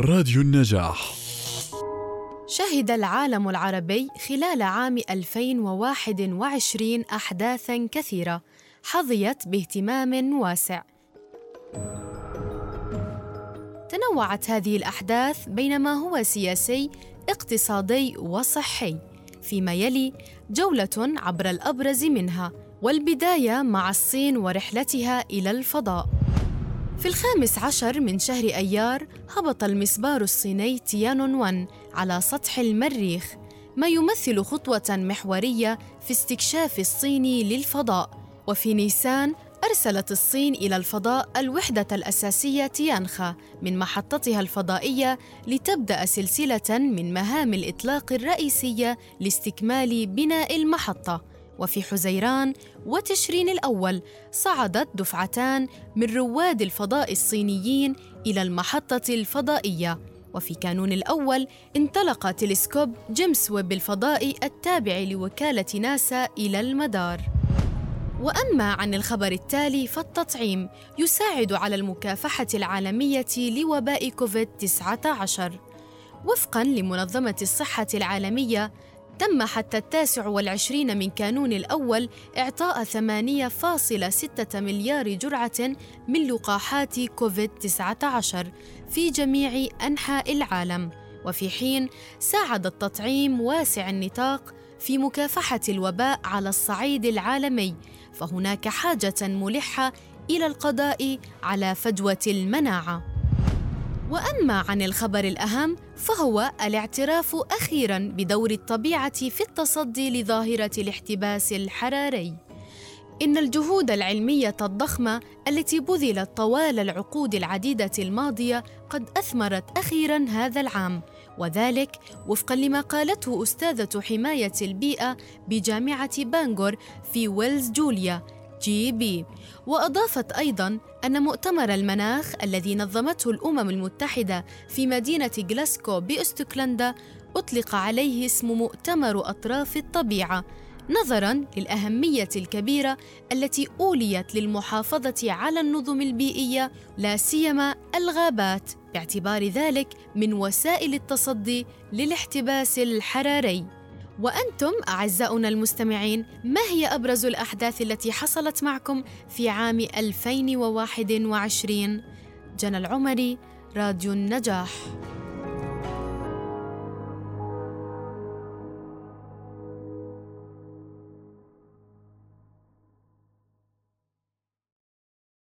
راديو النجاح شهد العالم العربي خلال عام 2021 أحداثاً كثيرة حظيت باهتمام واسع. تنوعت هذه الأحداث بين ما هو سياسي، اقتصادي وصحي، فيما يلي جولة عبر الأبرز منها، والبداية مع الصين ورحلتها إلى الفضاء. في الخامس عشر من شهر أيار هبط المسبار الصيني تيانون وان على سطح المريخ ما يمثل خطوة محورية في استكشاف الصين للفضاء. وفي نيسان أرسلت الصين إلى الفضاء الوحدة الأساسية تيانخا من محطتها الفضائية لتبدأ سلسلة من مهام الإطلاق الرئيسية لاستكمال بناء المحطة. وفي حزيران وتشرين الأول صعدت دفعتان من رواد الفضاء الصينيين إلى المحطة الفضائية. وفي كانون الأول انطلق تلسكوب جيمس ويب الفضائي التابع لوكالة ناسا إلى المدار. وأما عن الخبر التالي فالتطعيم يساعد على المكافحة العالمية لوباء كوفيد 19 وفقا لمنظمة الصحة العالمية تم حتى التاسع والعشرين من كانون الأول إعطاء 8.6 مليار جرعة من لقاحات كوفيد-19 في جميع أنحاء العالم. وفي حين ساعد التطعيم واسع النطاق في مكافحة الوباء على الصعيد العالمي فهناك حاجة ملحة إلى القضاء على فجوة المناعة. وأما عن الخبر الأهم فهو الاعتراف أخيرا بدور الطبيعة في التصدي لظاهرة الاحتباس الحراري. إن الجهود العلمية الضخمة التي بذلت طوال العقود العديدة الماضية قد أثمرت أخيرا هذا العام وذلك وفقا لما قالته أستاذة حماية البيئة بجامعة بانغور في ويلز جوليا جي بي. وأضافت أيضا أن مؤتمر المناخ الذي نظمته الأمم المتحدة في مدينة غلاسكو باسكوتلندا أطلق عليه اسم مؤتمر أطراف الطبيعة نظرا للأهمية الكبيرة التي أوليت للمحافظة على النظم البيئية لا سيما الغابات باعتبار ذلك من وسائل التصدي للاحتباس الحراري. وأنتم أعزاؤنا المستمعين ما هي أبرز الأحداث التي حصلت معكم في عام 2021 جنى العمري راديو النجاح.